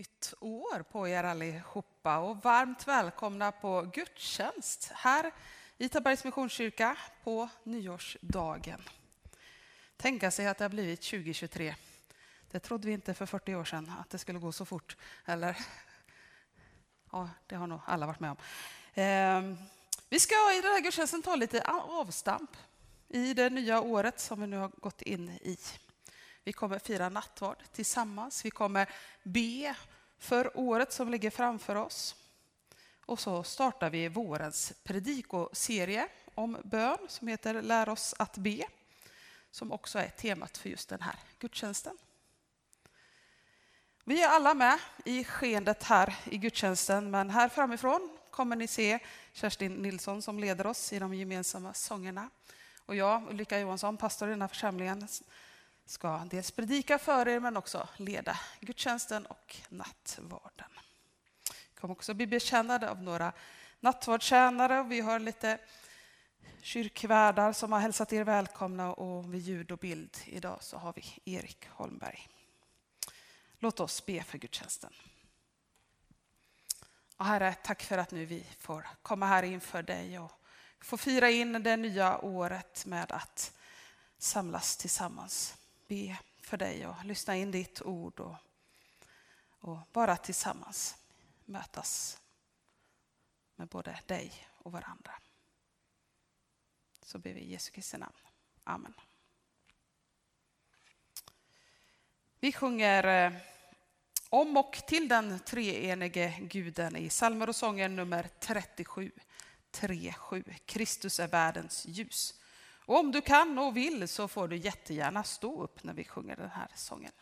nytt år på er allihopa och varmt välkomna på gudstjänst här i Tabergs Missionskyrka på nyårsdagen. Tänka sig att det har blivit 2023. Det trodde vi inte för 40 år sedan att det skulle gå så fort. Eller? Ja, det har nog alla varit med om. Ehm, vi ska i den här gudstjänsten ta lite avstamp i det nya året som vi nu har gått in i. Vi kommer fira nattvard tillsammans. Vi kommer be för året som ligger framför oss. Och så startar vi vårens predikoserie om bön som heter Lär oss att be, som också är temat för just den här gudstjänsten. Vi är alla med i skeendet här i gudstjänsten, men här framifrån kommer ni se Kerstin Nilsson som leder oss i de gemensamma sångerna. Och jag, Ulrika Johansson, pastor i den här församlingen, ska dels predika för er men också leda gudstjänsten och nattvarden. Vi kommer också bli betjänade av några nattvardstjänare vi har lite kyrkvärdar som har hälsat er välkomna och vid ljud och bild idag så har vi Erik Holmberg. Låt oss be för gudstjänsten. Och herre, tack för att nu vi får komma här inför dig och få fira in det nya året med att samlas tillsammans be för dig och lyssna in ditt ord och, och bara tillsammans mötas med både dig och varandra. Så ber vi i Jesu Kristi namn. Amen. Vi sjunger eh, om och till den treenige guden i psalmer och sånger nummer 37. 3.7. Kristus är världens ljus. Och om du kan och vill så får du jättegärna stå upp när vi sjunger den här sången.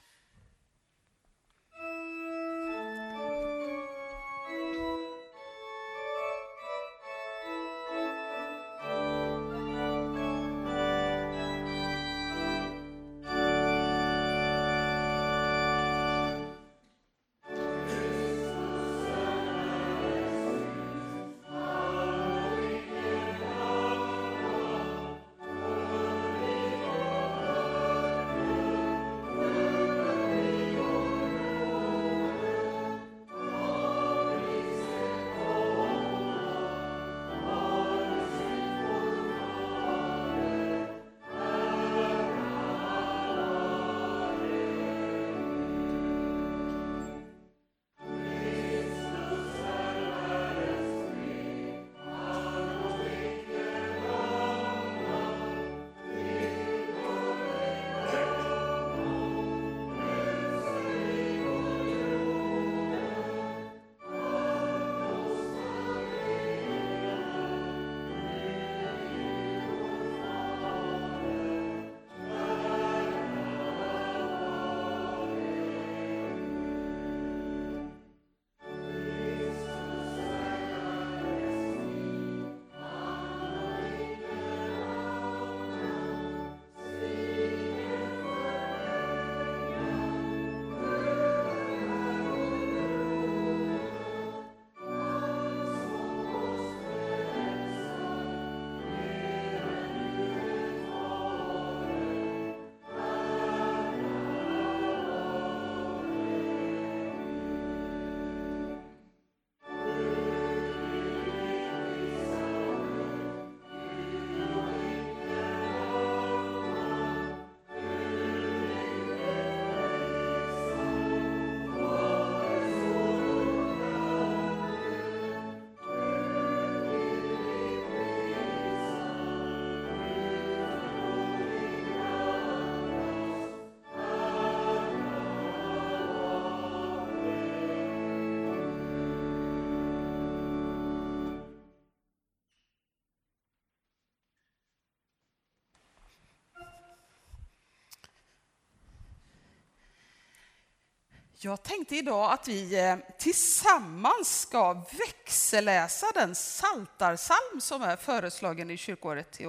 Jag tänkte idag att vi eh, tillsammans ska växelläsa den saltarsalm som är föreslagen i kyrkåret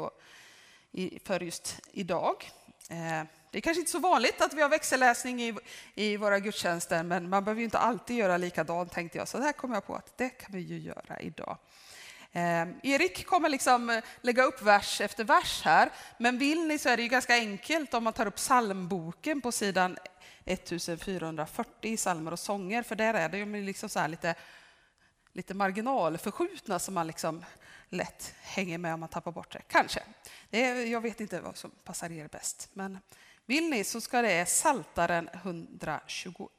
för just idag. Eh, det är kanske inte så vanligt att vi har växelläsning i, i våra gudstjänster, men man behöver ju inte alltid göra likadant tänkte jag. Så det här kom jag på att det kan vi ju göra idag. Eh, Erik kommer liksom eh, lägga upp vers efter vers här, men vill ni så är det ju ganska enkelt om man tar upp psalmboken på sidan 1440 psalmer och sånger, för där är det ju liksom så lite, lite marginalförskjutna som man liksom lätt hänger med om man tappar bort det. Kanske. Det är, jag vet inte vad som passar er bäst. Men vill ni så ska det är Saltaren 121.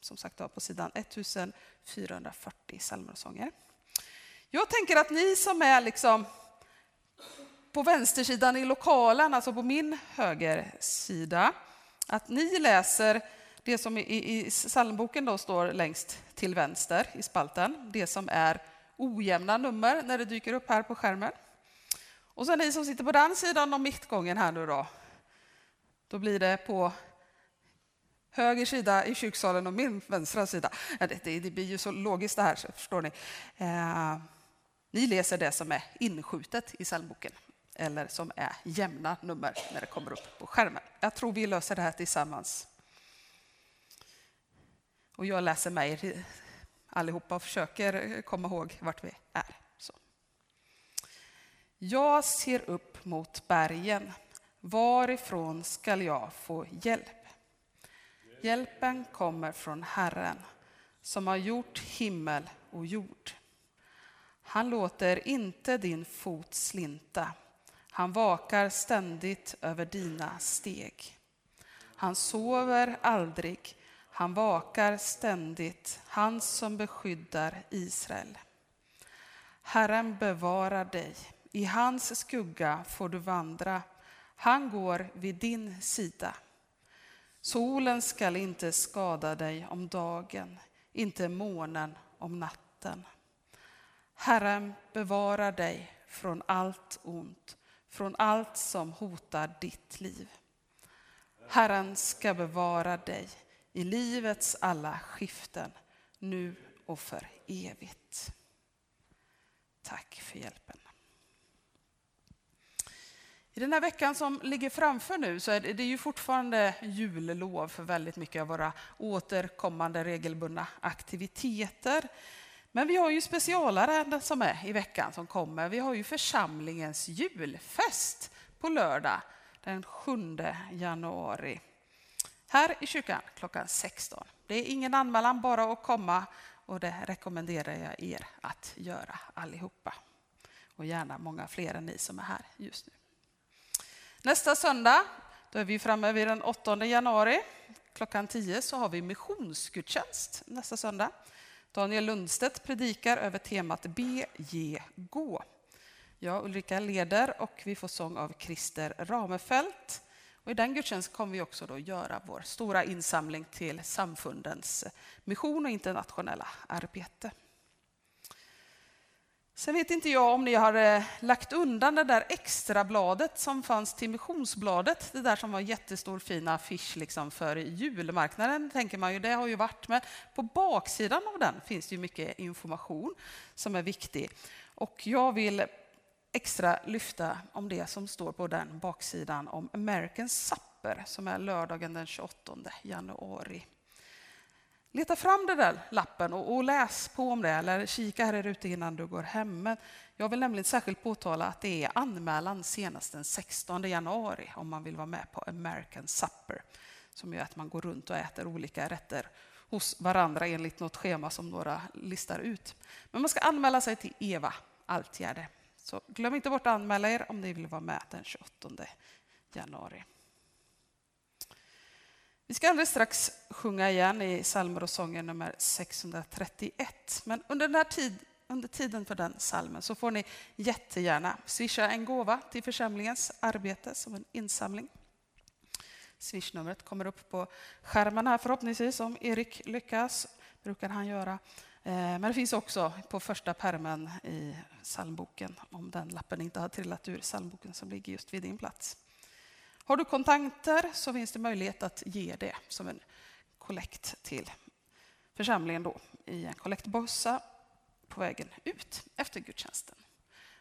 Som sagt på sidan 1440 psalmer och sånger. Jag tänker att ni som är liksom på vänstersidan i lokalen, alltså på min högersida, att ni läser det som i, i psalmboken då står längst till vänster i spalten, det som är ojämna nummer när det dyker upp här på skärmen. Och sen ni som sitter på den sidan om mittgången här nu då, då blir det på höger sida i kyrksalen och min vänstra sida. Det, det, det blir ju så logiskt det här, så förstår ni. Eh, ni läser det som är inskjutet i psalmboken eller som är jämna nummer när det kommer upp på skärmen. Jag tror vi löser det här tillsammans. Och jag läser med er allihopa och försöker komma ihåg vart vi är. Så. Jag ser upp mot bergen. Varifrån skall jag få hjälp? Hjälpen kommer från Herren som har gjort himmel och jord. Han låter inte din fot slinta. Han vakar ständigt över dina steg. Han sover aldrig. Han vakar ständigt, han som beskyddar Israel. Herren bevarar dig. I hans skugga får du vandra. Han går vid din sida. Solen skall inte skada dig om dagen, inte månen om natten. Herren bevarar dig från allt ont, från allt som hotar ditt liv. Herren ska bevara dig i livets alla skiften, nu och för evigt. Tack för hjälpen. I den här veckan som ligger framför nu så är det ju fortfarande jullov för väldigt mycket av våra återkommande regelbundna aktiviteter. Men vi har ju specialärenden som är i veckan som kommer. Vi har ju församlingens julfest på lördag den 7 januari. Här i kyrkan klockan 16. Det är ingen anmälan, bara att komma och det rekommenderar jag er att göra allihopa. Och gärna många fler än ni som är här just nu. Nästa söndag, då är vi framme vid den 8 januari. Klockan 10 så har vi missionsgudstjänst nästa söndag. Daniel Lundstedt predikar över temat BJG. Jag Ulrika leder och vi får sång av Christer Ramefelt. Och I den gudstjänsten kommer vi också då göra vår stora insamling till samfundens mission och internationella arbete. Sen vet inte jag om ni har eh, lagt undan det där extra bladet som fanns till missionsbladet. Det där som var jättestor fin affisch liksom för julmarknaden, tänker man ju. Det har ju varit. Men på baksidan av den finns det ju mycket information som är viktig. Och jag vill extra lyfta om det som står på den baksidan om American Supper som är lördagen den 28 januari. Leta fram den där lappen och, och, läs på om det eller kika här ute innan du går hem. Men jag vill nämligen särskilt påtala att det är anmälan senast den 16 januari om man vill vara med på American Supper som gör att man går runt och äter olika rätter hos varandra enligt något schema som några listar ut. Men man ska anmäla sig till Eva Altgärde. Så glöm inte bort att anmäla er om ni vill vara med den 28 januari. Vi ska alldeles strax sjunga igen i psalmer och sånger nummer 631. Men under, den här tid, under tiden för den salmen så får ni jättegärna swisha en gåva till församlingens arbete som en insamling. Swishnumret kommer upp på skärmen här förhoppningsvis om Erik lyckas. brukar han göra. Eh, men det finns också på första permen i psalmboken om den lappen inte har trillat ur psalmboken som ligger just vid din plats. Har du kontanter så finns det möjlighet att ge det som en kollekt till församlingen då, i en kollektbössa på vägen ut efter gudstjänsten.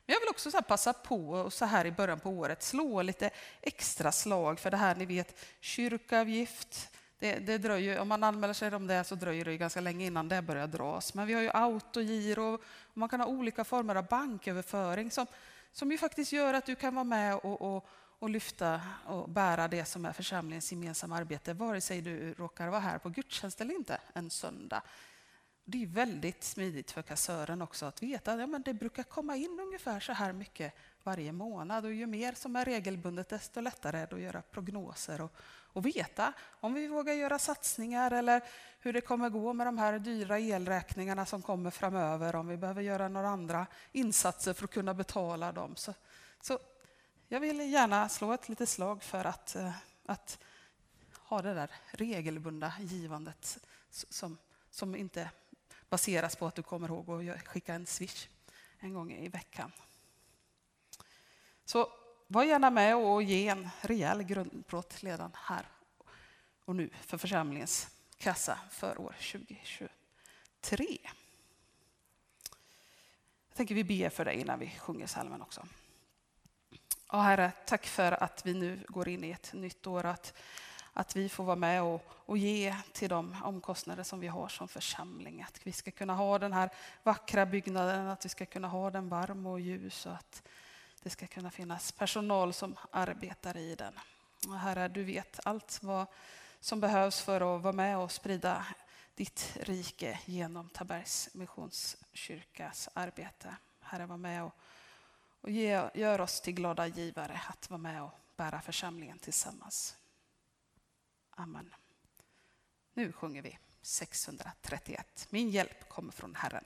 Men jag vill också så passa på och så här i början på året slå lite extra slag för det här, ni vet, kyrkoavgift, Det, det dröjer, om man anmäler sig om det så dröjer det ganska länge innan det börjar dras. Men vi har ju autogiro och man kan ha olika former av banköverföring som, som ju faktiskt gör att du kan vara med och, och och lyfta och bära det som är församlingens gemensamma arbete, vare sig du råkar vara här på gudstjänst eller inte en söndag. Det är väldigt smidigt för kassören också att veta att ja, det brukar komma in ungefär så här mycket varje månad och ju mer som är regelbundet desto lättare är det att göra prognoser och, och veta om vi vågar göra satsningar eller hur det kommer gå med de här dyra elräkningarna som kommer framöver, om vi behöver göra några andra insatser för att kunna betala dem. Så, så jag vill gärna slå ett litet slag för att, eh, att ha det där regelbundna givandet som, som inte baseras på att du kommer ihåg att skicka en swish en gång i veckan. Så var gärna med och ge en rejäl grundplåt redan här och nu för församlingens kassa för år 2023. Jag tänker vi ber för dig innan vi sjunger salmen också. Ja, Herre, tack för att vi nu går in i ett nytt år. Att, att vi får vara med och, och ge till de omkostnader som vi har som församling. Att vi ska kunna ha den här vackra byggnaden, att vi ska kunna ha den varm och ljus och att det ska kunna finnas personal som arbetar i den. Och herre, du vet allt vad som behövs för att vara med och sprida ditt rike genom Tabergs Missionskyrkas arbete. Herre, var med och, och ge, gör oss till glada givare att vara med och bära församlingen tillsammans. Amen. Nu sjunger vi 631. Min hjälp kommer från Herren.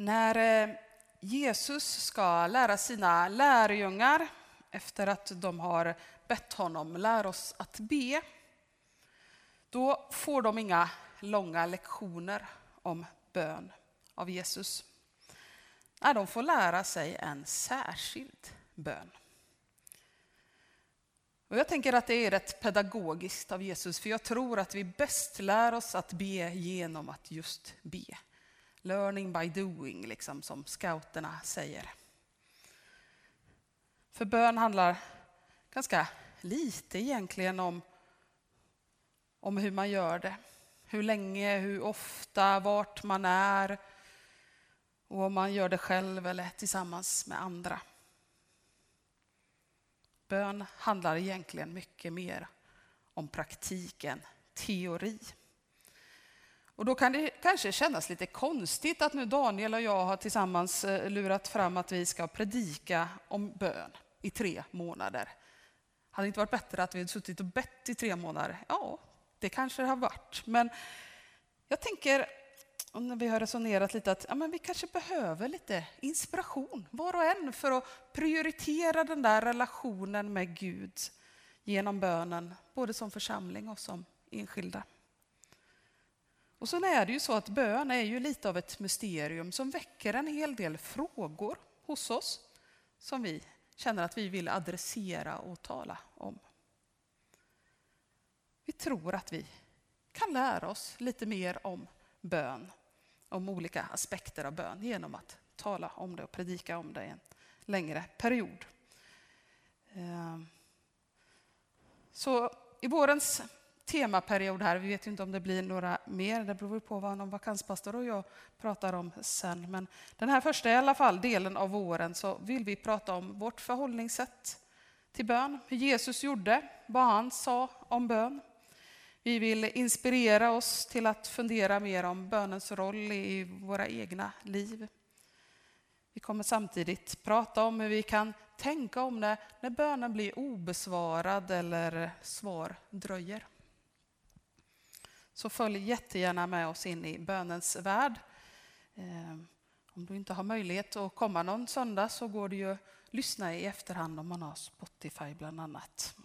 När eh, Jesus ska lära sina lärjungar efter att de har bett honom lär oss att be, då får de inga långa lektioner om bön av Jesus. Nej, de får lära sig en särskild bön. Och jag tänker att det är rätt pedagogiskt av Jesus, för jag tror att vi bäst lär oss att be genom att just be. Learning by doing, liksom, som scouterna säger. För bön handlar ganska lite egentligen om, om hur man gör det. Hur länge, hur ofta, vart man är och om man gör det själv eller tillsammans med andra. Bön handlar egentligen mycket mer om praktik än teori. Och då kan det kanske kännas lite konstigt att nu Daniel och jag har tillsammans eh, lurat fram att vi ska predika om bön i tre månader. Hade det inte varit bättre att vi hade suttit och bett i tre månader? Ja, det kanske det har varit. Men jag tänker och när vi har resonerat lite att ja, men vi kanske behöver lite inspiration, var och en, för att prioritera den där relationen med Gud genom bönen, både som församling och som enskilda. Och sen är det ju så att bön är ju lite av ett mysterium som väcker en hel del frågor hos oss som vi känner att vi vill adressera och tala om. Vi tror att vi kan lära oss lite mer om bön, om olika aspekter av bön genom att tala om det och predika om det i en längre period. Ehm, så i vårens temaperiod här, vi vet inte om det blir några mer, det beror på vad någon vakanspastor och jag pratar om sen. Men den här första i alla fall delen av våren så vill vi prata om vårt förhållningssätt till bön, hur Jesus gjorde, vad han sa om bön. Vi vill inspirera oss till att fundera mer om bönens roll i våra egna liv. Vi kommer samtidigt prata om hur vi kan tänka om det när bönen blir obesvarad eller svar dröjer. Så följ jättegärna med oss in i bönens värld. Ehm, om du inte har möjlighet att komma någon söndag så går det ju att lyssna i efterhand om man har Spotify bland annat.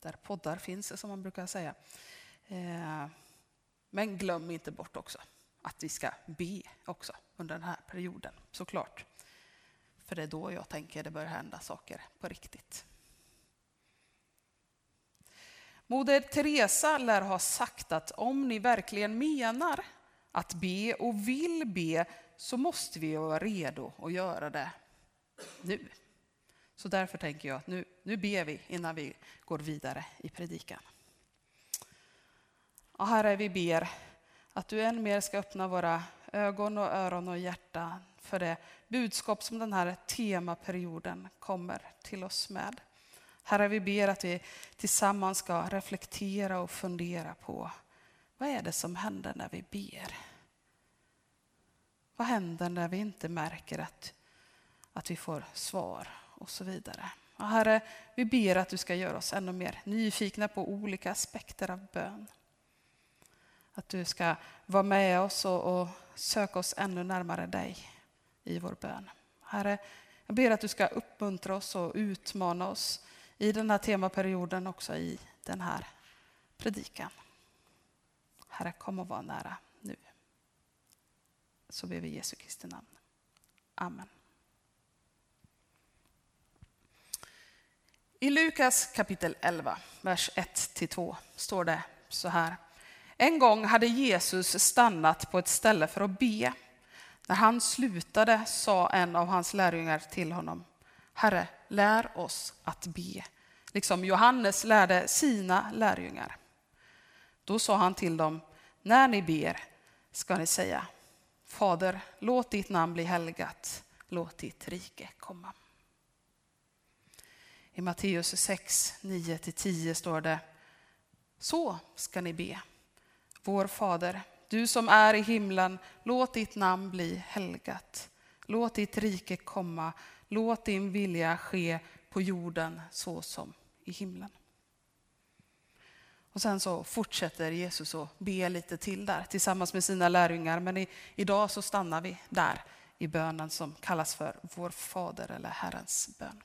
Där poddar finns, som man brukar säga. Ehm, men glöm inte bort också att vi ska be också under den här perioden, såklart. För det är då jag tänker det börjar hända saker på riktigt. Moder Teresa lär ha sagt att om ni verkligen menar att be och vill be så måste vi vara redo att göra det nu. Så därför tänker jag att nu, nu ber vi innan vi går vidare i predikan. Och Herre, vi ber att du än mer ska öppna våra ögon och öron och hjärta för det budskap som den här temaperioden kommer till oss med. Herre, vi ber att vi tillsammans ska reflektera och fundera på vad är det som händer när vi ber? Vad händer när vi inte märker att, att vi får svar och så vidare. Och herre, vi ber att du ska göra oss ännu mer nyfikna på olika aspekter av bön. Att du ska vara med oss och, och söka oss ännu närmare dig i vår bön. Herre, jag ber att du ska uppmuntra oss och utmana oss i den här temaperioden, också i den här predikan. Herre, kom och var nära nu. Så ber vi i Jesu Kristi namn. Amen. I Lukas kapitel 11, vers 1-2 står det så här. En gång hade Jesus stannat på ett ställe för att be. När han slutade sa en av hans lärjungar till honom, Herre, lär oss att be, liksom Johannes lärde sina lärjungar. Då sa han till dem, när ni ber ska ni säga, Fader, låt ditt namn bli helgat, låt ditt rike komma. I Matteus 6, 9-10 står det, så ska ni be. Vår Fader, du som är i himlen, låt ditt namn bli helgat. Låt ditt rike komma, låt din vilja ske på jorden så som i himlen. Och sen så fortsätter Jesus att be lite till där tillsammans med sina lärjungar. Men i, idag så stannar vi där i bönen som kallas för Vår Fader eller Herrens bön.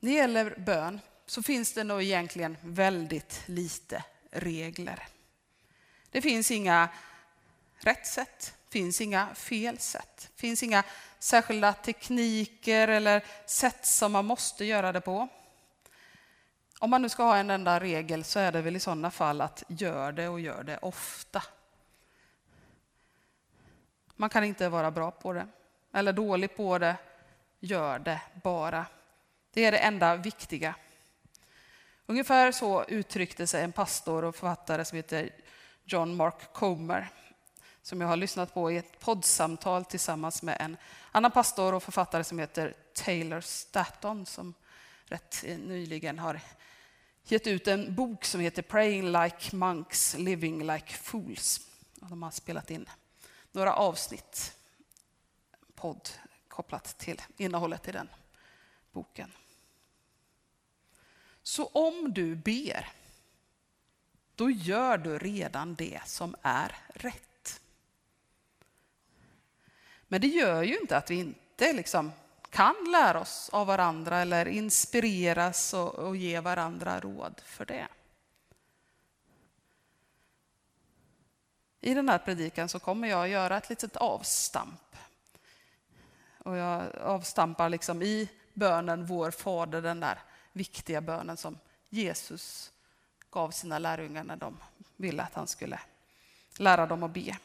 När det gäller bön så finns det nog egentligen väldigt lite regler. Det finns inga rätt sätt, finns inga fel sätt, Det finns inga särskilda tekniker eller sätt som man måste göra det på. Om man nu ska ha en enda regel så är det väl i sådana fall att gör det och gör det ofta. Man kan inte vara bra på det eller dålig på det. Gör det bara. Det är det enda viktiga. Ungefär så uttryckte sig en pastor och författare som heter John Mark Comer som jag har lyssnat på i ett poddsamtal tillsammans med en annan pastor och författare som heter Taylor Staton som rätt nyligen har gett ut en bok som heter Praying like monks, living like fools. Och de har spelat in några avsnitt, podd kopplat till innehållet i den boken. Så om du ber, då gör du redan det som är rätt. Men det gör ju inte att vi inte liksom kan lära oss av varandra eller inspireras och, och ge varandra råd för det. I den här predikan så kommer jag göra ett litet avstamp. Och jag avstampar liksom i bönen Vår Fader, den där viktiga bönen som Jesus gav sina lärjungar när de ville att han skulle lära dem att be.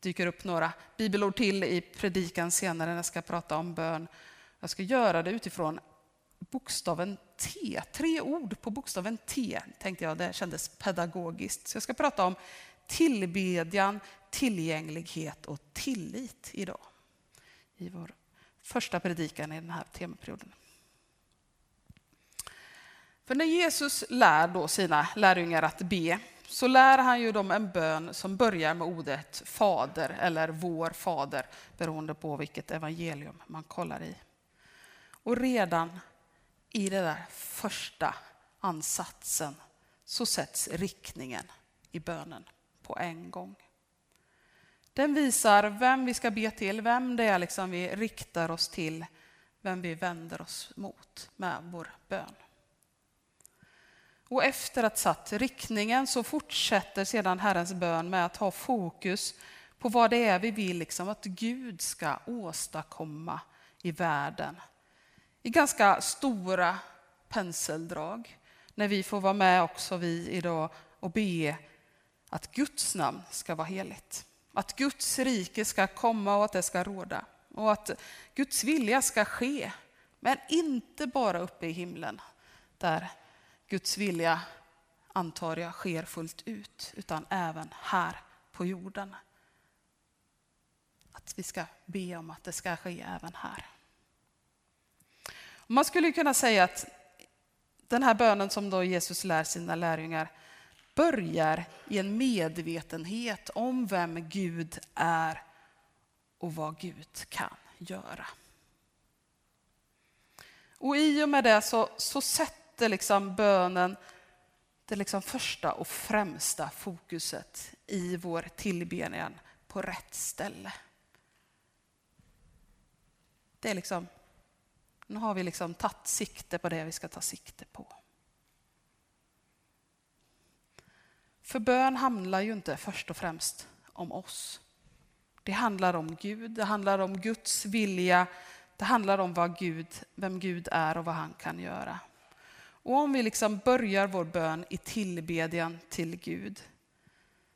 Det dyker upp några bibelord till i predikan senare när jag ska prata om bön. Jag ska göra det utifrån bokstaven T, tre ord på bokstaven T tänkte jag, det kändes pedagogiskt. Så jag ska prata om tillbedjan, tillgänglighet och tillit idag. I vår första predikan i den här temaperioden. För när Jesus lär då sina lärjungar att be så lär han ju dem en bön som börjar med ordet Fader eller Vår Fader beroende på vilket evangelium man kollar i. Och redan i den där första ansatsen så sätts riktningen i bönen på en gång. Den visar vem vi ska be till, vem det är liksom vi riktar oss till, vem vi vänder oss mot med vår bön. Och efter att satt riktningen så fortsätter sedan Herrens bön med att ha fokus på vad det är vi vill liksom att Gud ska åstadkomma i världen. I ganska stora penseldrag. När vi får vara med också vi idag och be att Guds namn ska vara heligt. Att Guds rike ska komma och att det ska råda. Och att Guds vilja ska ske. Men inte bara uppe i himlen där Guds vilja, antar jag, sker fullt ut, utan även här på jorden. Att vi ska be om att det ska ske även här. Man skulle kunna säga att den här bönen som då Jesus lär sina lärjungar börjar i en medvetenhet om vem Gud är och vad Gud kan göra. Och i och med det så, så sätter sätter liksom bönen det liksom första och främsta fokuset i vår tillbedjan på rätt ställe. Det är liksom, nu har vi liksom tagit sikte på det vi ska ta sikte på. För bön handlar ju inte först och främst om oss. Det handlar om Gud, det handlar om Guds vilja, det handlar om vad Gud, vem Gud är och vad han kan göra. Och om vi liksom börjar vår bön i tillbedjan till Gud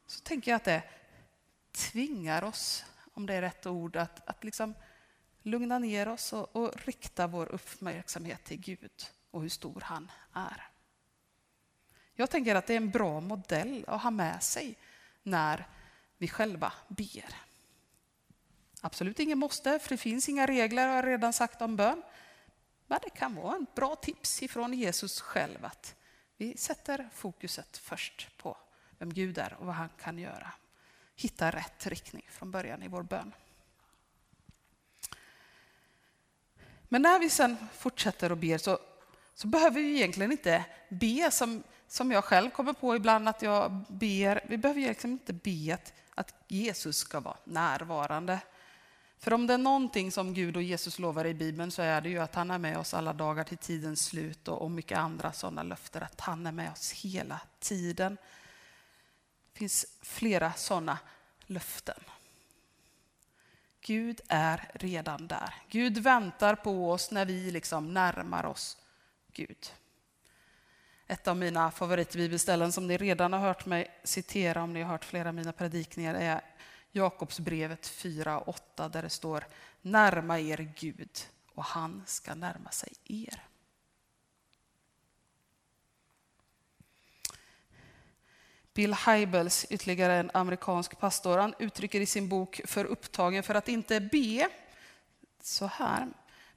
så tänker jag att det tvingar oss, om det är rätt ord, att, att liksom lugna ner oss och, och rikta vår uppmärksamhet till Gud och hur stor han är. Jag tänker att det är en bra modell att ha med sig när vi själva ber. Absolut ingen måste, för det finns inga regler har jag redan sagt om bön vad det kan vara en bra tips ifrån Jesus själv att vi sätter fokuset först på vem Gud är och vad han kan göra. Hitta rätt riktning från början i vår bön. Men när vi sen fortsätter och ber så, så behöver vi egentligen inte be som, som jag själv kommer på ibland att jag ber. Vi behöver egentligen inte be att, att Jesus ska vara närvarande. För om det är någonting som Gud och Jesus lovar i Bibeln så är det ju att han är med oss alla dagar till tidens slut och, mycket andra sådana löften, att han är med oss hela tiden. Det finns flera sådana löften. Gud är redan där. Gud väntar på oss när vi liksom närmar oss Gud. Ett av mina favoritbibelställen som ni redan har hört mig citera om ni har hört flera av mina predikningar är Jakobsbrevet 4.8 där det står Närma er Gud och han ska närma sig er. Bill Hybels, ytterligare en amerikansk pastor, han uttrycker i sin bok För upptagen för att inte be så här.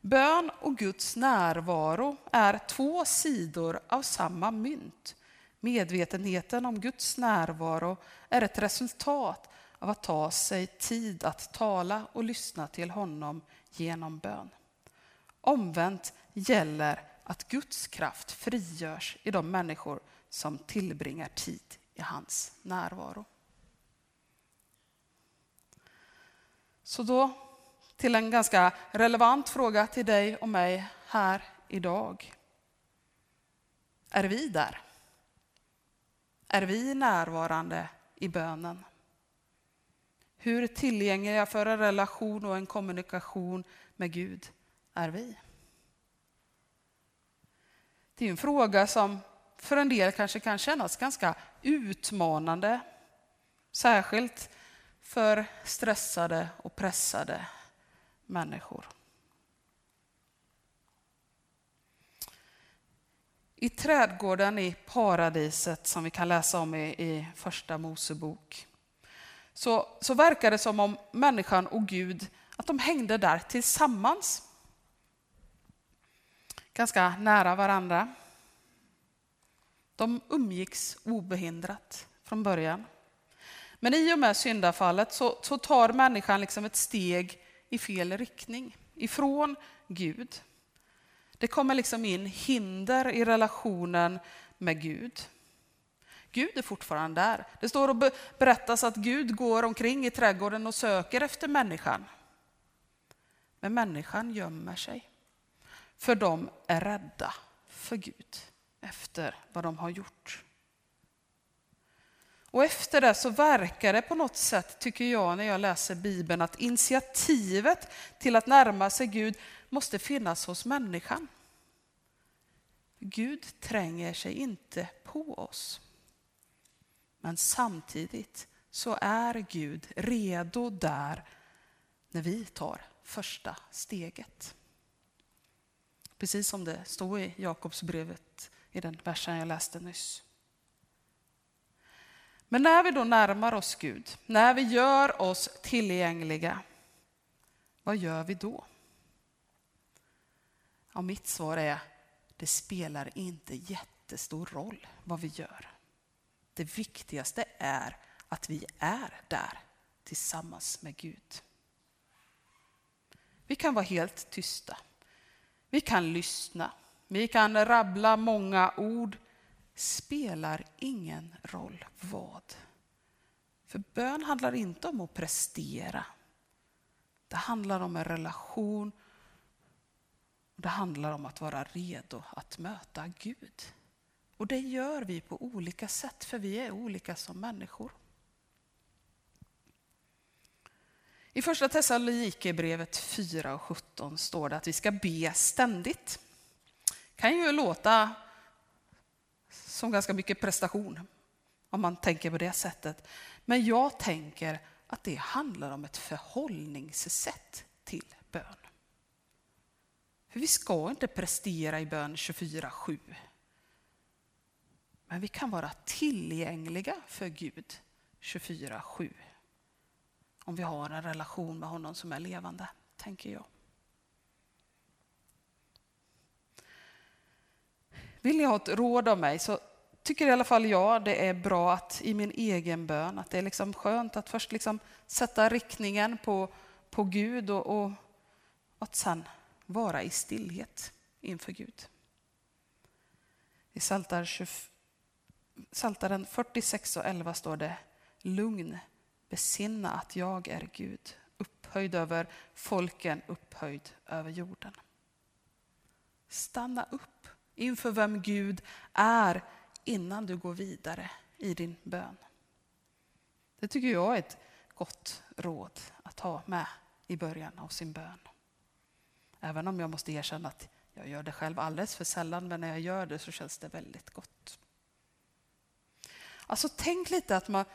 Bön och Guds närvaro är två sidor av samma mynt. Medvetenheten om Guds närvaro är ett resultat av att ta sig tid att tala och lyssna till honom genom bön. Omvänt gäller att Guds kraft frigörs i de människor som tillbringar tid i hans närvaro. Så då till en ganska relevant fråga till dig och mig här idag. Är vi där? Är vi närvarande i bönen? Hur tillgängliga för en relation och en kommunikation med Gud är vi? Det är en fråga som för en del kanske kan kännas ganska utmanande. Särskilt för stressade och pressade människor. I trädgården i paradiset som vi kan läsa om i, i första Mosebok så, så verkar det som om människan och Gud att de hängde där tillsammans. Ganska nära varandra. De umgicks obehindrat från början. Men i och med syndafallet så, så tar människan liksom ett steg i fel riktning, ifrån Gud. Det kommer liksom in hinder i relationen med Gud. Gud är fortfarande där. Det står och berättas att Gud går omkring i trädgården och söker efter människan. Men människan gömmer sig. För de är rädda för Gud efter vad de har gjort. Och efter det så verkar det på något sätt, tycker jag när jag läser Bibeln, att initiativet till att närma sig Gud måste finnas hos människan. Gud tränger sig inte på oss. Men samtidigt så är Gud redo där när vi tar första steget. Precis som det står i Jakobsbrevet i den versen jag läste nyss. Men när vi då närmar oss Gud, när vi gör oss tillgängliga, vad gör vi då? Ja, mitt svar är, det spelar inte jättestor roll vad vi gör. Det viktigaste är att vi är där tillsammans med Gud. Vi kan vara helt tysta. Vi kan lyssna. Vi kan rabbla många ord spelar ingen roll vad. För bön handlar inte om att prestera. Det handlar om en relation. Det handlar om att vara redo att möta Gud. Och det gör vi på olika sätt, för vi är olika som människor. I första Thessalonikerbrevet 4 och 17 står det att vi ska be ständigt. Det kan ju låta som ganska mycket prestation, om man tänker på det sättet. Men jag tänker att det handlar om ett förhållningssätt till bön. För vi ska inte prestera i bön 24-7. Men vi kan vara tillgängliga för Gud 24-7. Om vi har en relation med honom som är levande, tänker jag. Vill ni ha ett råd av mig så tycker i alla fall jag det är bra att i min egen bön, att det är liksom skönt att först liksom sätta riktningen på, på Gud och, och att sen vara i stillhet inför Gud. I Psaltaren 46 och 11 står det Lugn, besinna att jag är Gud, upphöjd över folken, upphöjd över jorden. Stanna upp inför vem Gud är innan du går vidare i din bön. Det tycker jag är ett gott råd att ha med i början av sin bön. Även om jag måste erkänna att jag gör det själv alldeles för sällan, men när jag gör det så känns det väldigt gott. Alltså tänk lite att man,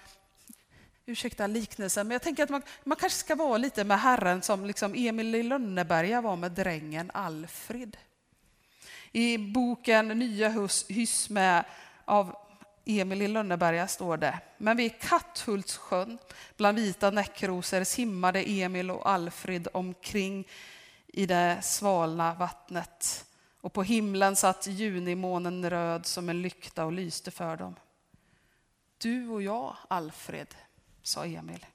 ursäkta liknelsen, men jag tänker att man, man kanske ska vara lite med Herren som liksom Emil i Lönneberga var med drängen Alfred. I boken Nya hyss med av Emil i Lönneberga står det. Men vid Katthultssjön bland vita näckrosor simmade Emil och Alfred omkring i det svalna vattnet. Och på himlen satt junimånen röd som en lykta och lyste för dem. Du och jag, Alfred, sa Emil.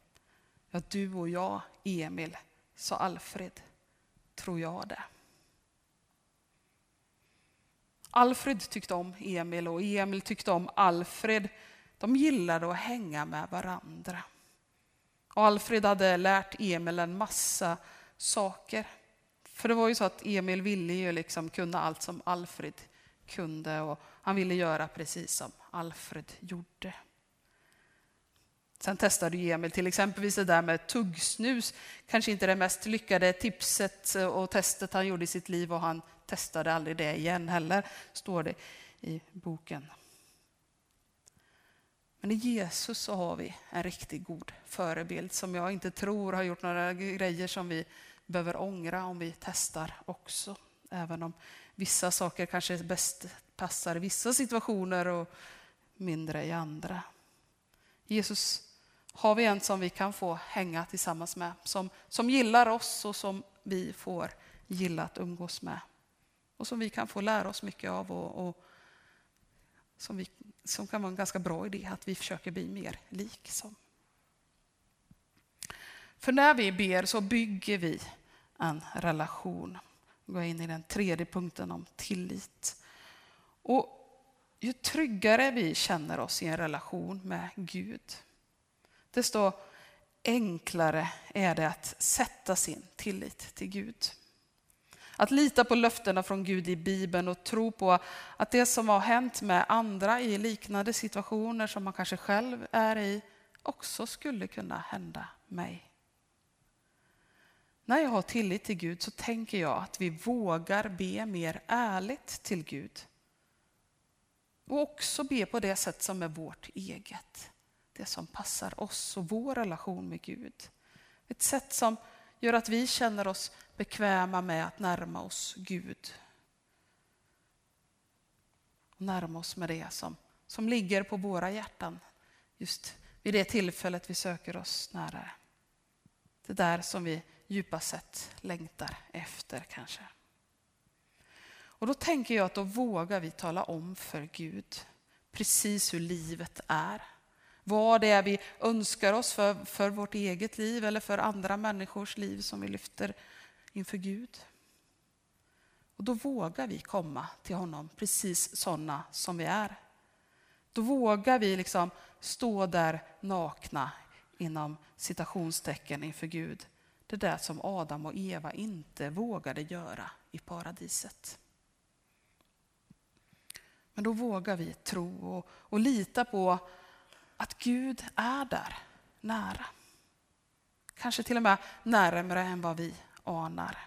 Ja, du och jag, Emil, sa Alfred. Tror jag det. Alfred tyckte om Emil och Emil tyckte om Alfred. De gillade att hänga med varandra. Och Alfred hade lärt Emil en massa saker. För det var ju så att Emil ville ju liksom kunna allt som Alfred kunde och han ville göra precis som Alfred gjorde. Sen testade Emil till exempelvis det där med tuggsnus. Kanske inte det mest lyckade tipset eh, och testet han gjorde i sitt liv och han testade aldrig det igen heller, står det i boken. Men i Jesus så har vi en riktigt god förebild som jag inte tror har gjort några grejer som vi behöver ångra om vi testar också. Även om vissa saker kanske bäst passar i vissa situationer och mindre i andra. Jesus har vi en som vi kan få hänga tillsammans med, som, som gillar oss och som vi får gilla att umgås med. Och som vi kan få lära oss mycket av och, och som, vi, som kan vara en ganska bra idé att vi försöker bli mer lik som. För när vi ber så bygger vi en relation. Gå in i den tredje punkten om tillit. Och ju tryggare vi känner oss i en relation med Gud, desto enklare är det att sätta sin tillit till Gud. Att lita på löftena från Gud i Bibeln och tro på att det som har hänt med andra i liknande situationer som man kanske själv är i också skulle kunna hända mig. När jag har tillit till Gud så tänker jag att vi vågar be mer ärligt till Gud. Och också be på det sätt som är vårt eget. Det som passar oss och vår relation med Gud. Ett sätt som gör att vi känner oss bekväma med att närma oss Gud. närma oss med det som, som ligger på våra hjärtan just vid det tillfället vi söker oss nära. Det där som vi djupast sett längtar efter kanske. Och då tänker jag att då vågar vi tala om för Gud precis hur livet är. Vad det är vi önskar oss för, för vårt eget liv eller för andra människors liv som vi lyfter inför Gud. Och då vågar vi komma till honom precis sådana som vi är. Då vågar vi liksom stå där nakna inom citationstecken inför Gud. Det där som Adam och Eva inte vågade göra i paradiset. Men då vågar vi tro och, och lita på att Gud är där, nära. Kanske till och med närmare än vad vi anar.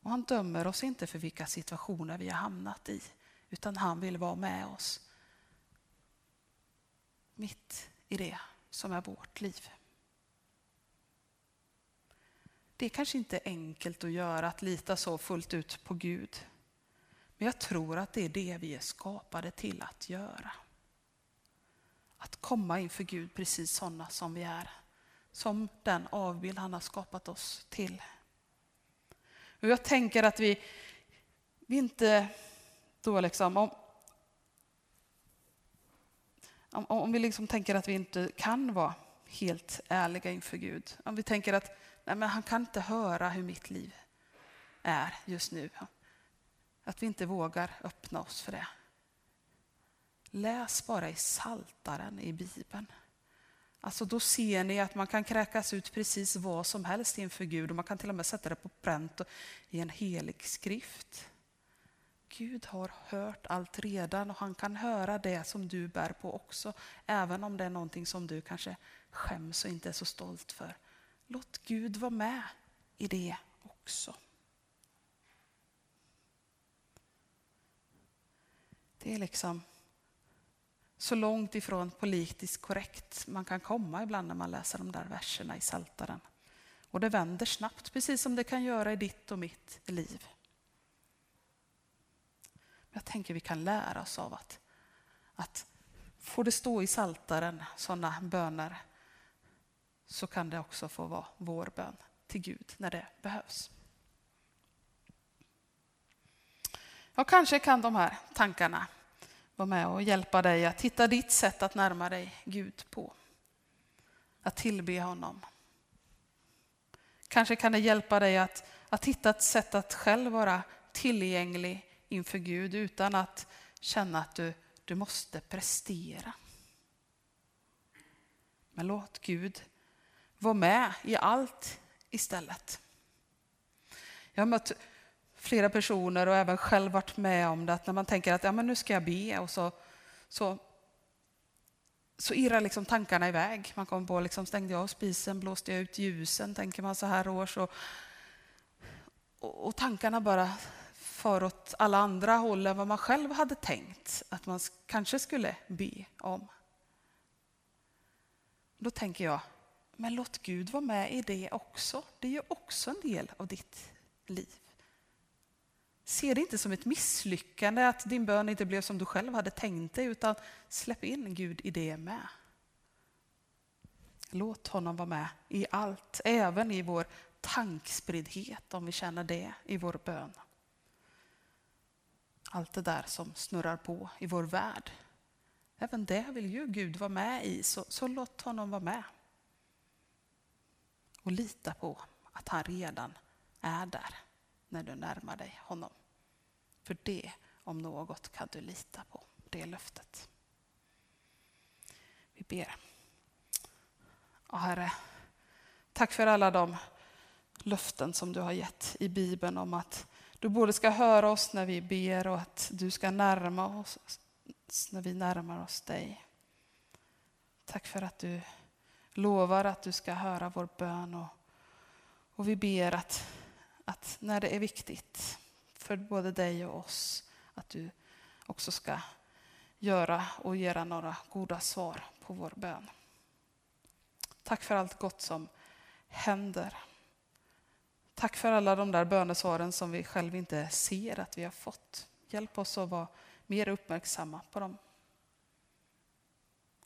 Och han dömer oss inte för vilka situationer vi har hamnat i, utan han vill vara med oss mitt i det som är vårt liv. Det är kanske inte enkelt att göra, att lita så fullt ut på Gud. Men jag tror att det är det vi är skapade till att göra. Att komma inför Gud precis sådana som vi är. Som den avbild han har skapat oss till. Och jag tänker att vi, vi inte då liksom, om, om, om vi liksom tänker att vi inte kan vara helt ärliga inför Gud. Om vi tänker att nej men han kan inte höra hur mitt liv är just nu. Att vi inte vågar öppna oss för det. Läs bara i Saltaren i Bibeln. Alltså då ser ni att man kan kräkas ut precis vad som helst inför Gud och man kan till och med sätta det på pränt i en helig skrift. Gud har hört allt redan och han kan höra det som du bär på också, även om det är någonting som du kanske skäms och inte är så stolt för. Låt Gud vara med i det också. Det är liksom så långt ifrån politiskt korrekt man kan komma ibland när man läser de där verserna i Saltaren. Och det vänder snabbt, precis som det kan göra i ditt och mitt liv. Jag tänker vi kan lära oss av att, att får det stå i Saltaren sådana böner så kan det också få vara vår bön till Gud när det behövs. Ja, kanske kan de här tankarna vara med och hjälpa dig att hitta ditt sätt att närma dig Gud på. Att tillbe honom. Kanske kan det hjälpa dig att, att hitta ett sätt att själv vara tillgänglig inför Gud utan att känna att du, du måste prestera. Men låt Gud vara med i allt istället. Jag har mött flera personer och även själv varit med om det, att när man tänker att ja, men nu ska jag be och så, så, så irrar liksom tankarna iväg. Man kommer på, liksom, stängde jag av spisen, blåste jag ut ljusen, tänker man så här års. Och, och, och tankarna bara far åt alla andra håll än vad man själv hade tänkt att man kanske skulle be om. Då tänker jag, men låt Gud vara med i det också. Det är ju också en del av ditt liv. Se det inte som ett misslyckande att din bön inte blev som du själv hade tänkt dig, utan släpp in Gud i det med. Låt honom vara med i allt, även i vår tankspriddhet, om vi känner det i vår bön. Allt det där som snurrar på i vår värld. Även det vill ju Gud vara med i, så, så låt honom vara med. Och lita på att han redan är där när du närmar dig honom. För det om något kan du lita på, det löftet. Vi ber. Ja, Herre, tack för alla de löften som du har gett i Bibeln om att du både ska höra oss när vi ber och att du ska närma oss när vi närmar oss dig. Tack för att du lovar att du ska höra vår bön och, och vi ber att att när det är viktigt för både dig och oss att du också ska göra och ge några goda svar på vår bön. Tack för allt gott som händer. Tack för alla de där bönesvaren som vi själva inte ser att vi har fått. Hjälp oss att vara mer uppmärksamma på dem.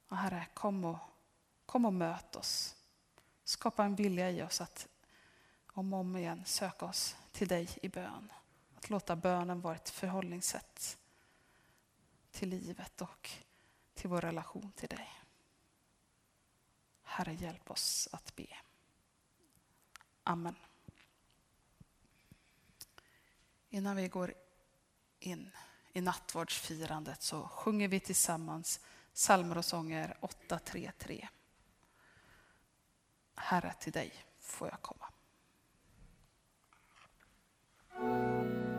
Och herre, kom och, kom och möt oss. Skapa en vilja i oss att om och om igen söka oss till dig i bön. Att låta bönen vara ett förhållningssätt till livet och till vår relation till dig. Herre, hjälp oss att be. Amen. Innan vi går in i nattvardsfirandet så sjunger vi tillsammans psalmer och sånger 833. Herre, till dig får jag komma. Música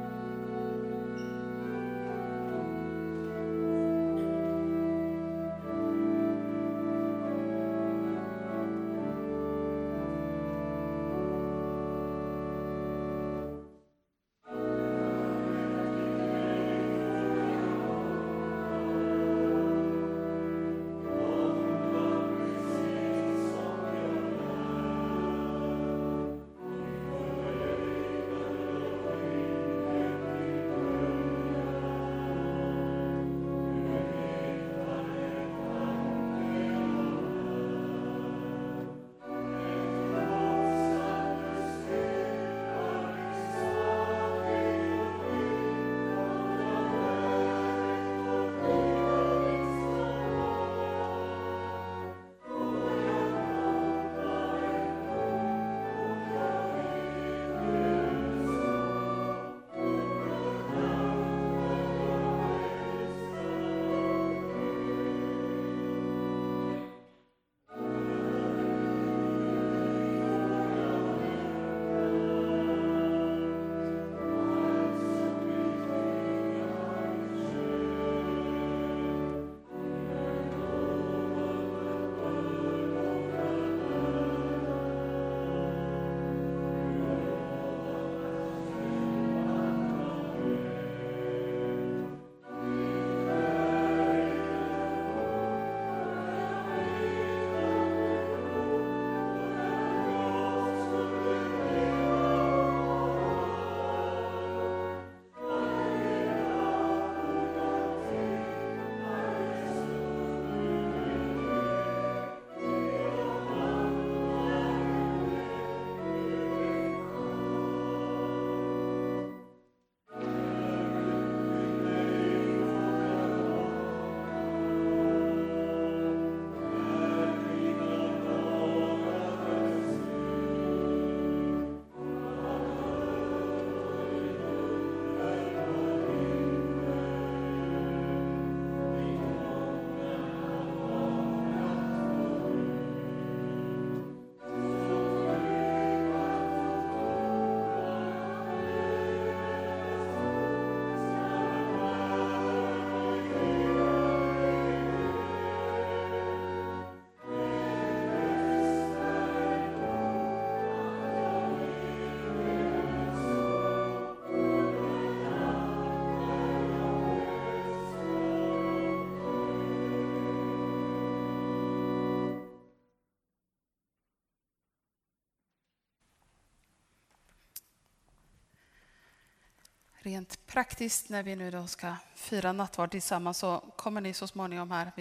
Rent praktiskt när vi nu då ska fira nattvard tillsammans så kommer ni så småningom här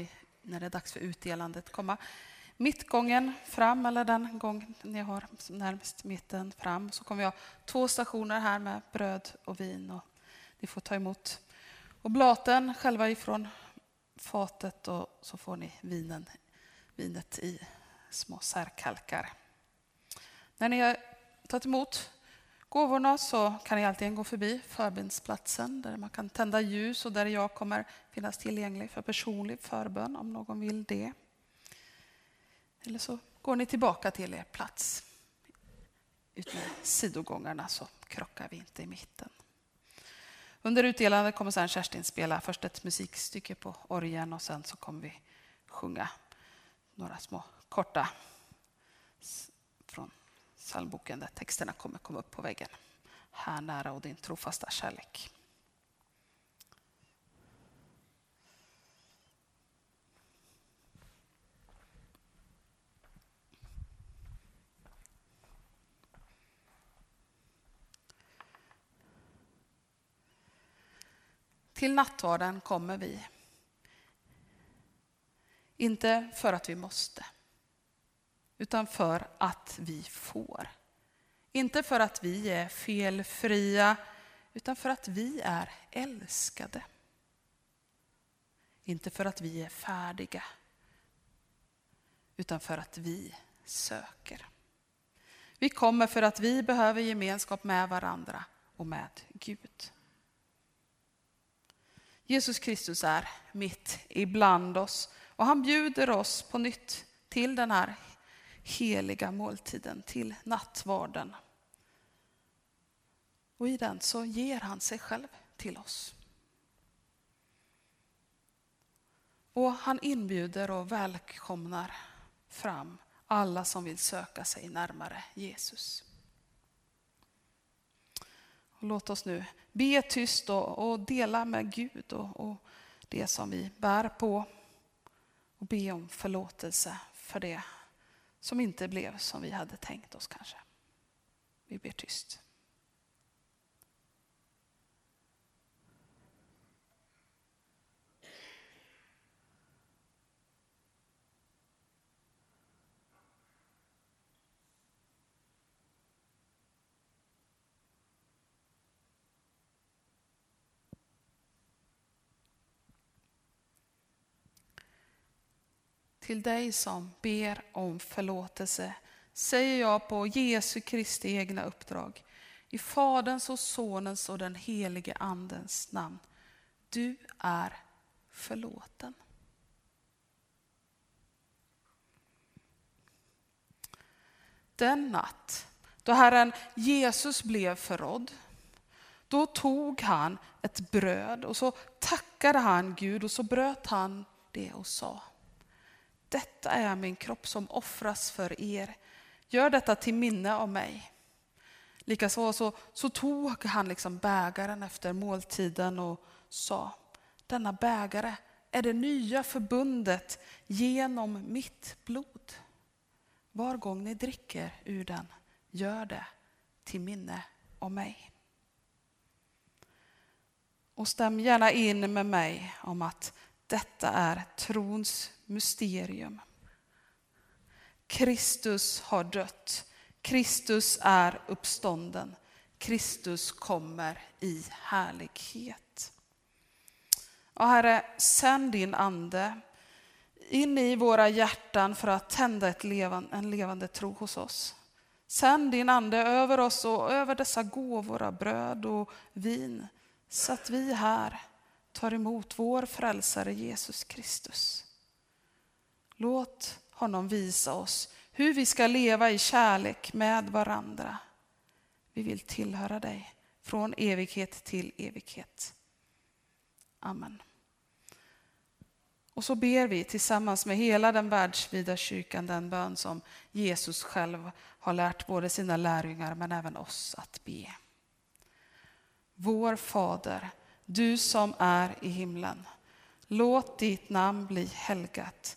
när det är dags för utdelandet komma mittgången fram eller den gång ni har närmast mitten fram. Så kommer vi ha två stationer här med bröd och vin och ni får ta emot oblaten själva ifrån fatet och så får ni vinen, vinet i små särkalkar. När ni har tagit emot gåvorna så kan ni alltid gå förbi förbönsplatsen där man kan tända ljus och där jag kommer finnas tillgänglig för personlig förbön om någon vill det. Eller så går ni tillbaka till er plats Utmed sidogångarna så krockar vi inte i mitten. Under utdelandet kommer sen Kerstin spela först ett musikstycke på orgeln och sen så kommer vi sjunga några små korta psalmboken där texterna kommer komma upp på väggen. Här nära och din trofasta kärlek. Till nattvarden kommer vi. Inte för att vi måste, utan för att vi får. Inte för att vi är felfria, utan för att vi är älskade. Inte för att vi är färdiga, utan för att vi söker. Vi kommer för att vi behöver gemenskap med varandra och med Gud. Jesus Kristus är mitt ibland oss och han bjuder oss på nytt till den här heliga måltiden, till nattvarden. Och i den så ger han sig själv till oss. Och han inbjuder och välkomnar fram alla som vill söka sig närmare Jesus. Och låt oss nu be tyst och, och dela med Gud och, och det som vi bär på. Och be om förlåtelse för det som inte blev som vi hade tänkt oss kanske. Vi ber tyst. Till dig som ber om förlåtelse säger jag på Jesu Kristi egna uppdrag, i Faderns och Sonens och den helige Andens namn. Du är förlåten. Den natt då Herren Jesus blev förrådd, då tog han ett bröd och så tackade han Gud och så bröt han det och sa detta är min kropp som offras för er. Gör detta till minne av mig. Likaså så, så tog han liksom bägaren efter måltiden och sa, denna bägare är det nya förbundet genom mitt blod. Var gång ni dricker ur den, gör det till minne av mig. Och stäm gärna in med mig om att detta är trons mysterium. Kristus har dött. Kristus är uppstånden. Kristus kommer i härlighet. Och Herre, sänd din ande in i våra hjärtan för att tända ett levande, en levande tro hos oss. Sänd din ande över oss och över dessa gåvor av bröd och vin så att vi här tar emot vår frälsare Jesus Kristus. Låt honom visa oss hur vi ska leva i kärlek med varandra. Vi vill tillhöra dig från evighet till evighet. Amen. Och så ber vi tillsammans med hela den världsvida kyrkan den bön som Jesus själv har lärt både sina lärjungar men även oss att be. Vår Fader, du som är i himlen. Låt ditt namn bli helgat.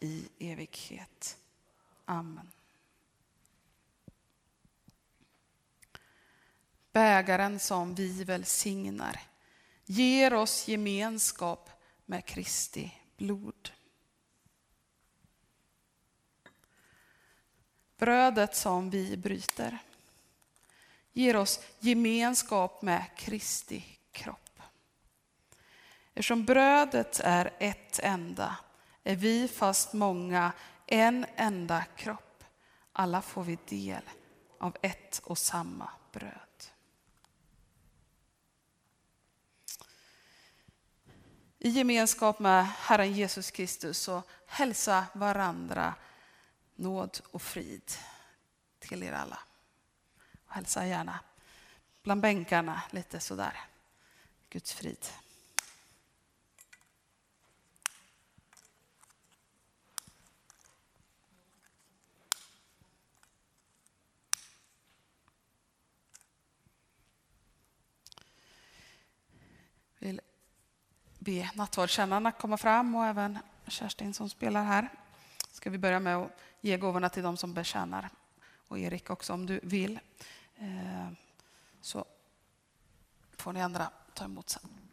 i evighet. Amen. Bägaren som vi välsignar ger oss gemenskap med Kristi blod. Brödet som vi bryter ger oss gemenskap med Kristi kropp. Eftersom brödet är ett enda är vi fast många en enda kropp. Alla får vi del av ett och samma bröd. I gemenskap med Herren Jesus Kristus så hälsa varandra nåd och frid till er alla. Och hälsa gärna bland bänkarna lite sådär. Guds frid. vill be nattvardskännarna komma fram och även Kerstin som spelar här. Ska vi börja med att ge gåvorna till de som betjänar och Erik också om du vill. Eh, så får ni andra ta emot sen.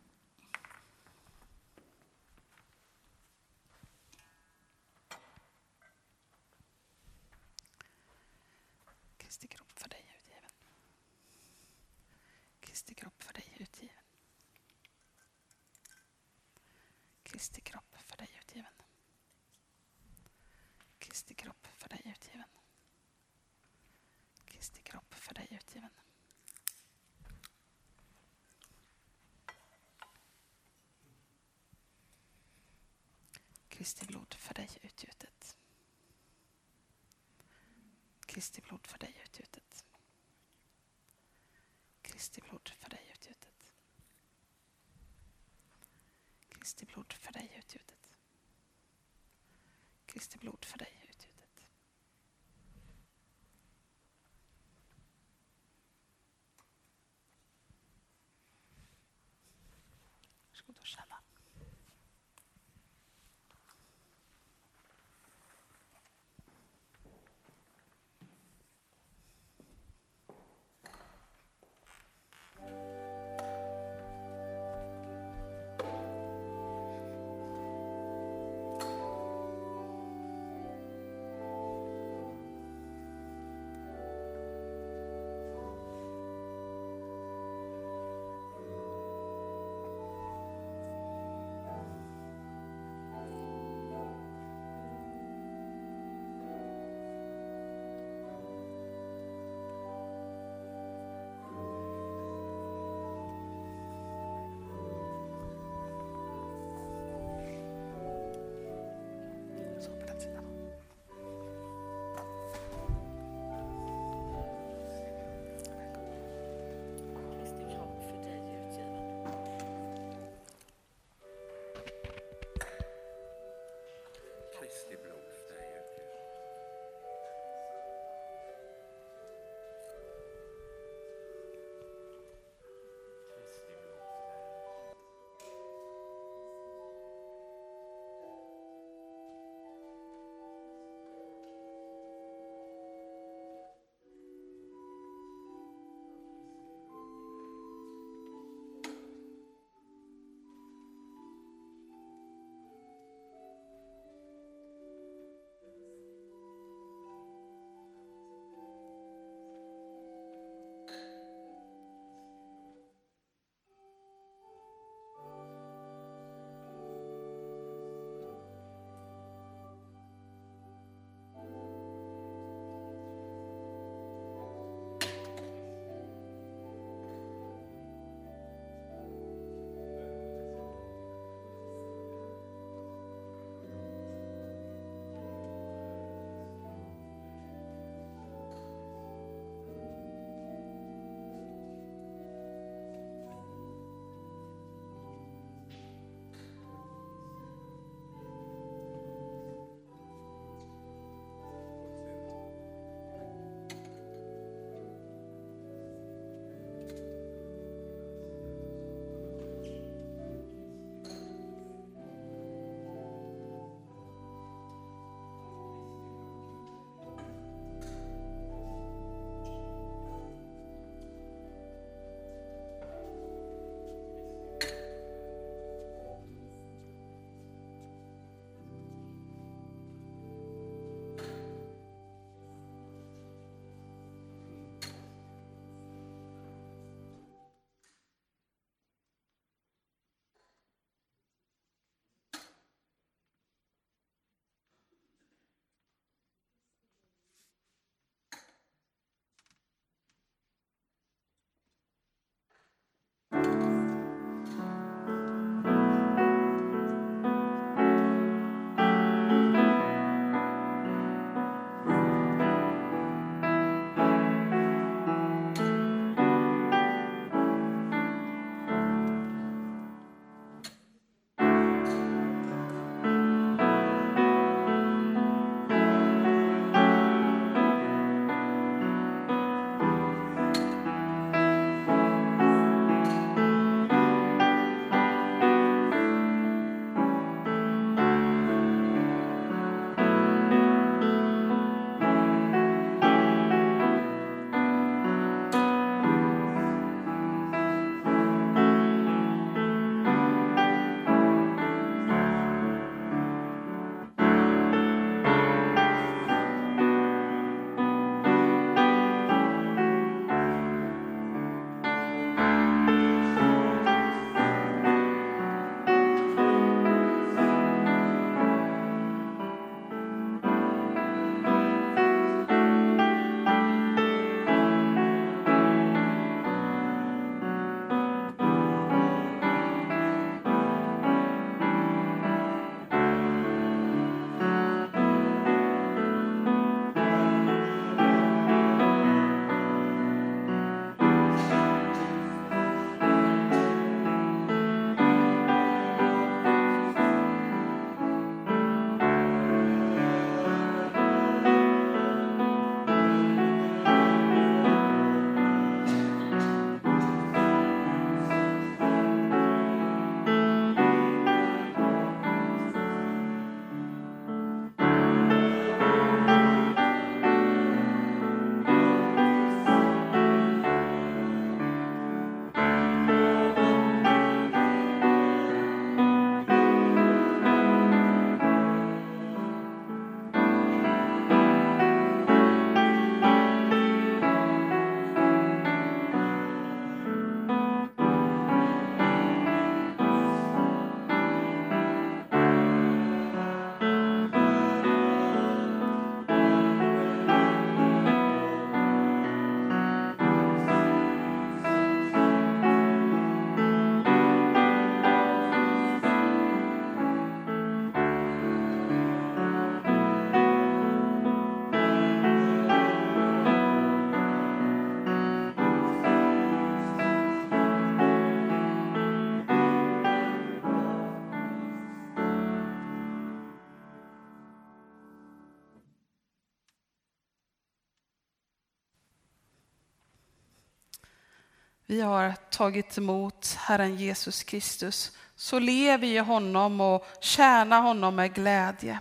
vi har tagit emot Herren Jesus Kristus så lev i honom och tjäna honom med glädje.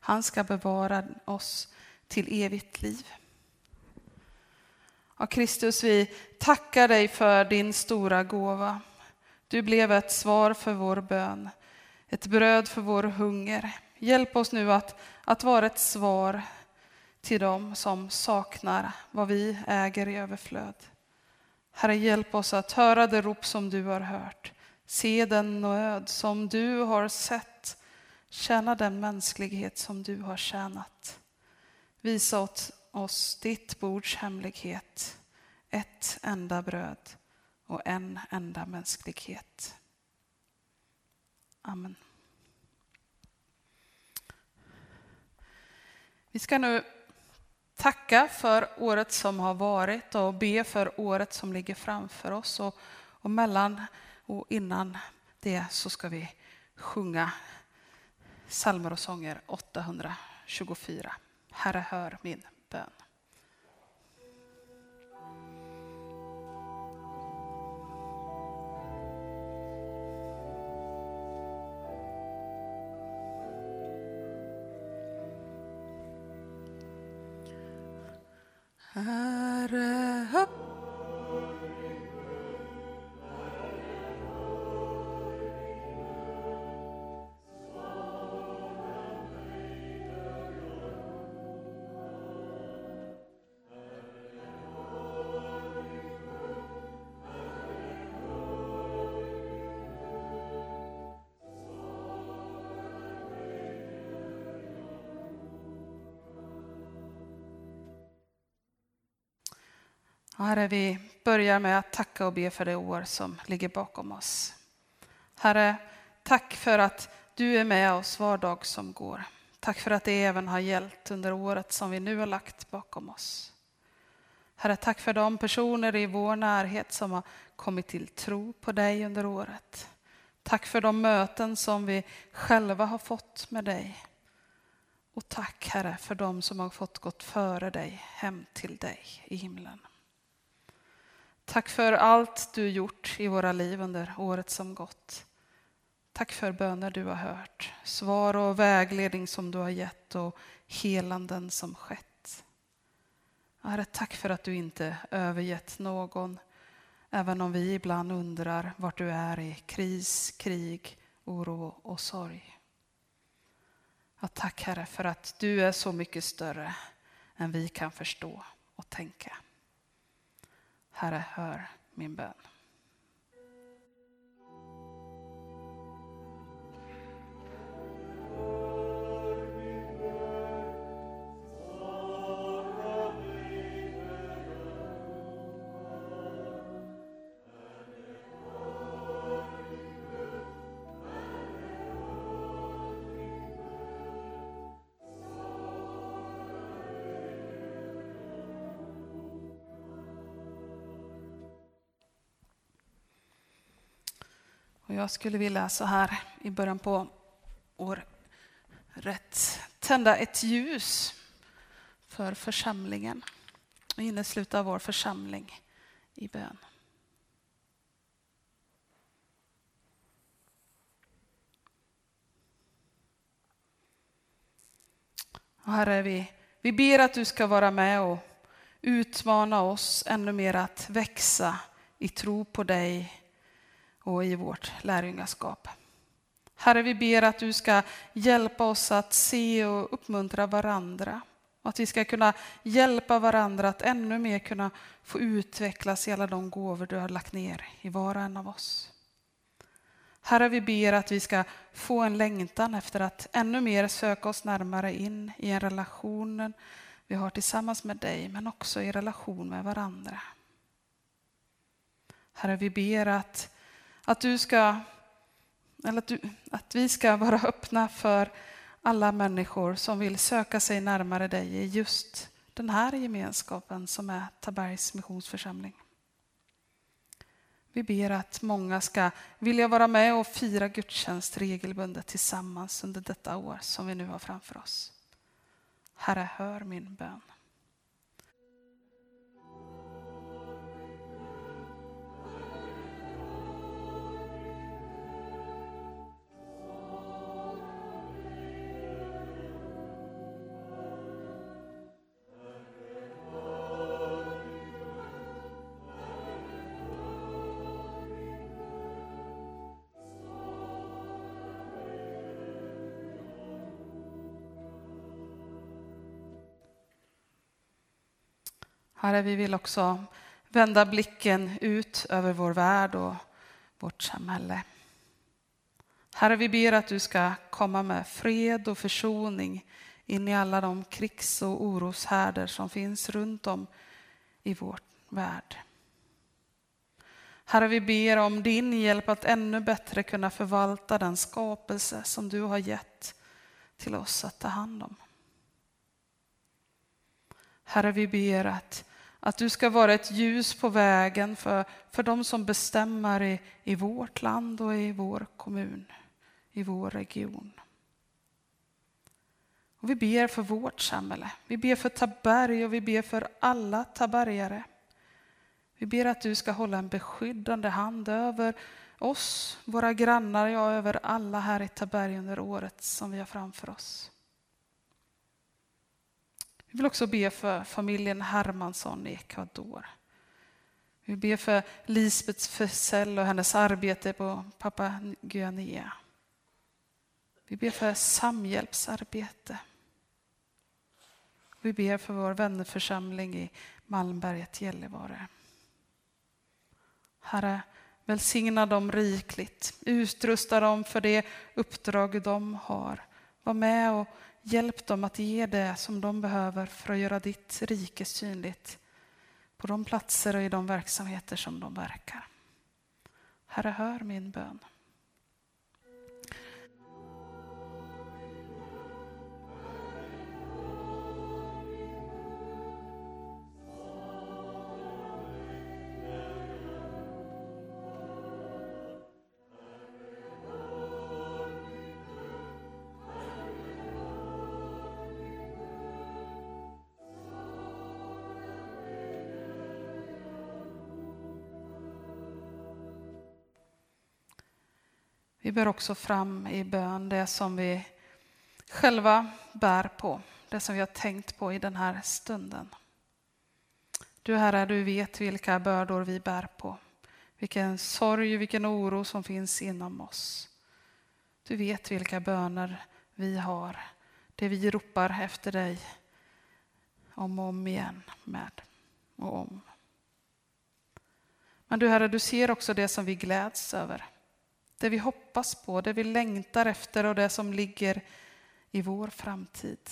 Han ska bevara oss till evigt liv. Ja, Kristus, vi tackar dig för din stora gåva. Du blev ett svar för vår bön, ett bröd för vår hunger. Hjälp oss nu att, att vara ett svar till dem som saknar vad vi äger i överflöd. Herre, hjälp oss att höra det rop som du har hört, se den nöd som du har sett, känna den mänsklighet som du har tjänat. Visa åt oss ditt bords hemlighet, ett enda bröd och en enda mänsklighet. Amen. Vi ska nu tacka för året som har varit och be för året som ligger framför oss. Och, och mellan och innan det så ska vi sjunga psalmer och sånger 824. Herre, hör min bön. Herre, Herre, vi börjar med att tacka och be för det år som ligger bakom oss. Herre, tack för att du är med oss var dag som går. Tack för att det även har gällt under året som vi nu har lagt bakom oss. Herre, tack för de personer i vår närhet som har kommit till tro på dig under året. Tack för de möten som vi själva har fått med dig. Och tack Herre för de som har fått gått före dig hem till dig i himlen. Tack för allt du gjort i våra liv under året som gått. Tack för böner du har hört, svar och vägledning som du har gett och helanden som skett. Herre, tack för att du inte övergett någon, även om vi ibland undrar vart du är i kris, krig, oro och sorg. Ja, tack Herre för att du är så mycket större än vi kan förstå och tänka. Herre, hör min bön. Och jag skulle vilja så här i början på året tända ett ljus för församlingen och innesluta vår församling i bön. Och herre, vi, vi ber att du ska vara med och utmana oss ännu mer att växa i tro på dig och i vårt lärjungaskap. Herre, vi ber att du ska hjälpa oss att se och uppmuntra varandra. Och att vi ska kunna hjälpa varandra att ännu mer kunna få utvecklas i alla de gåvor du har lagt ner i var och en av oss. Herre, vi ber att vi ska få en längtan efter att ännu mer söka oss närmare in i en relation vi har tillsammans med dig, men också i relation med varandra. Herre, vi ber att att, du ska, eller att, du, att vi ska vara öppna för alla människor som vill söka sig närmare dig i just den här gemenskapen som är Tabergs missionsförsamling. Vi ber att många ska vilja vara med och fira gudstjänst regelbundet tillsammans under detta år som vi nu har framför oss. Herre, hör min bön. Herre, vi vill också vända blicken ut över vår värld och vårt samhälle. Herre, vi ber att du ska komma med fred och försoning in i alla de krigs och oroshärdar som finns runt om i vår värld. Herre, vi ber om din hjälp att ännu bättre kunna förvalta den skapelse som du har gett till oss att ta hand om. Herre, vi ber att, att du ska vara ett ljus på vägen för, för de som bestämmer i, i vårt land och i vår kommun, i vår region. Och vi ber för vårt samhälle. Vi ber för Taberg och vi ber för alla tabergare. Vi ber att du ska hålla en beskyddande hand över oss, våra grannar, ja över alla här i Taberg under året som vi har framför oss. Vi vill också be för familjen Hermansson i Ecuador. Vi ber för Lisbeth Fessell och hennes arbete på Papua Guinea. Vi ber för samhjälpsarbete. Vi ber för vår vännerförsamling i Malmberget, Gällivare. Herre, välsigna dem rikligt. Utrusta dem för det uppdrag de har. Var med och hjälp dem att ge det som de behöver för att göra ditt rike synligt på de platser och i de verksamheter som de verkar. Herre, hör min bön. Vi bär också fram i bön det som vi själva bär på, det som vi har tänkt på i den här stunden. Du Herre, du vet vilka bördor vi bär på, vilken sorg, vilken oro som finns inom oss. Du vet vilka böner vi har, det vi ropar efter dig om och om igen med och om. Men du Herre, du ser också det som vi gläds över det vi hoppas på, det vi längtar efter och det som ligger i vår framtid.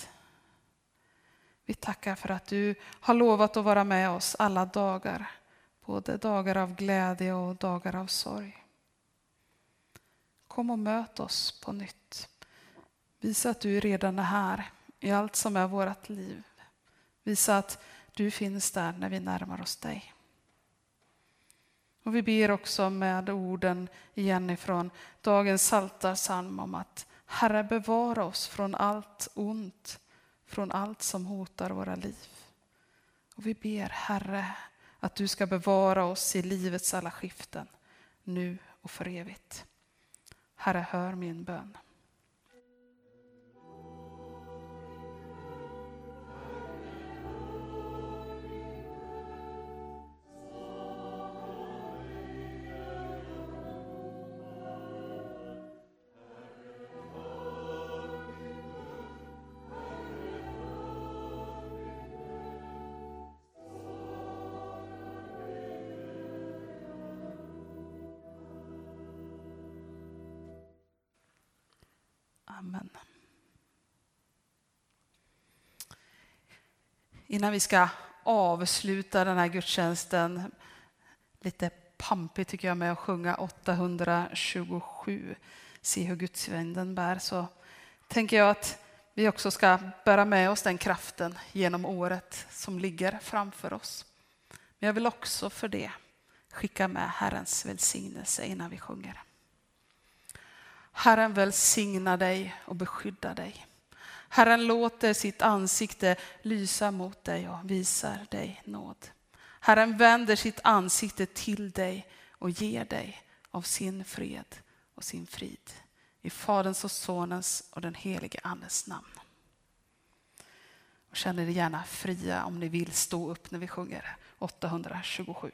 Vi tackar för att du har lovat att vara med oss alla dagar, både dagar av glädje och dagar av sorg. Kom och möt oss på nytt. Visa att du redan är här i allt som är vårt liv. Visa att du finns där när vi närmar oss dig. Och vi ber också med orden igen ifrån dagens saltarsalm om att Herre bevara oss från allt ont, från allt som hotar våra liv. Och vi ber Herre att du ska bevara oss i livets alla skiften, nu och för evigt. Herre, hör min bön. Innan vi ska avsluta den här gudstjänsten, lite pampigt tycker jag med att sjunga 827, Se hur gudsvinden bär, så tänker jag att vi också ska bära med oss den kraften genom året som ligger framför oss. Men jag vill också för det skicka med Herrens välsignelse innan vi sjunger. Herren välsigna dig och beskydda dig. Herren låter sitt ansikte lysa mot dig och visar dig nåd. Herren vänder sitt ansikte till dig och ger dig av sin fred och sin frid. I Faderns och Sonens och den helige Andes namn. Och känner er gärna fria om ni vill stå upp när vi sjunger 827.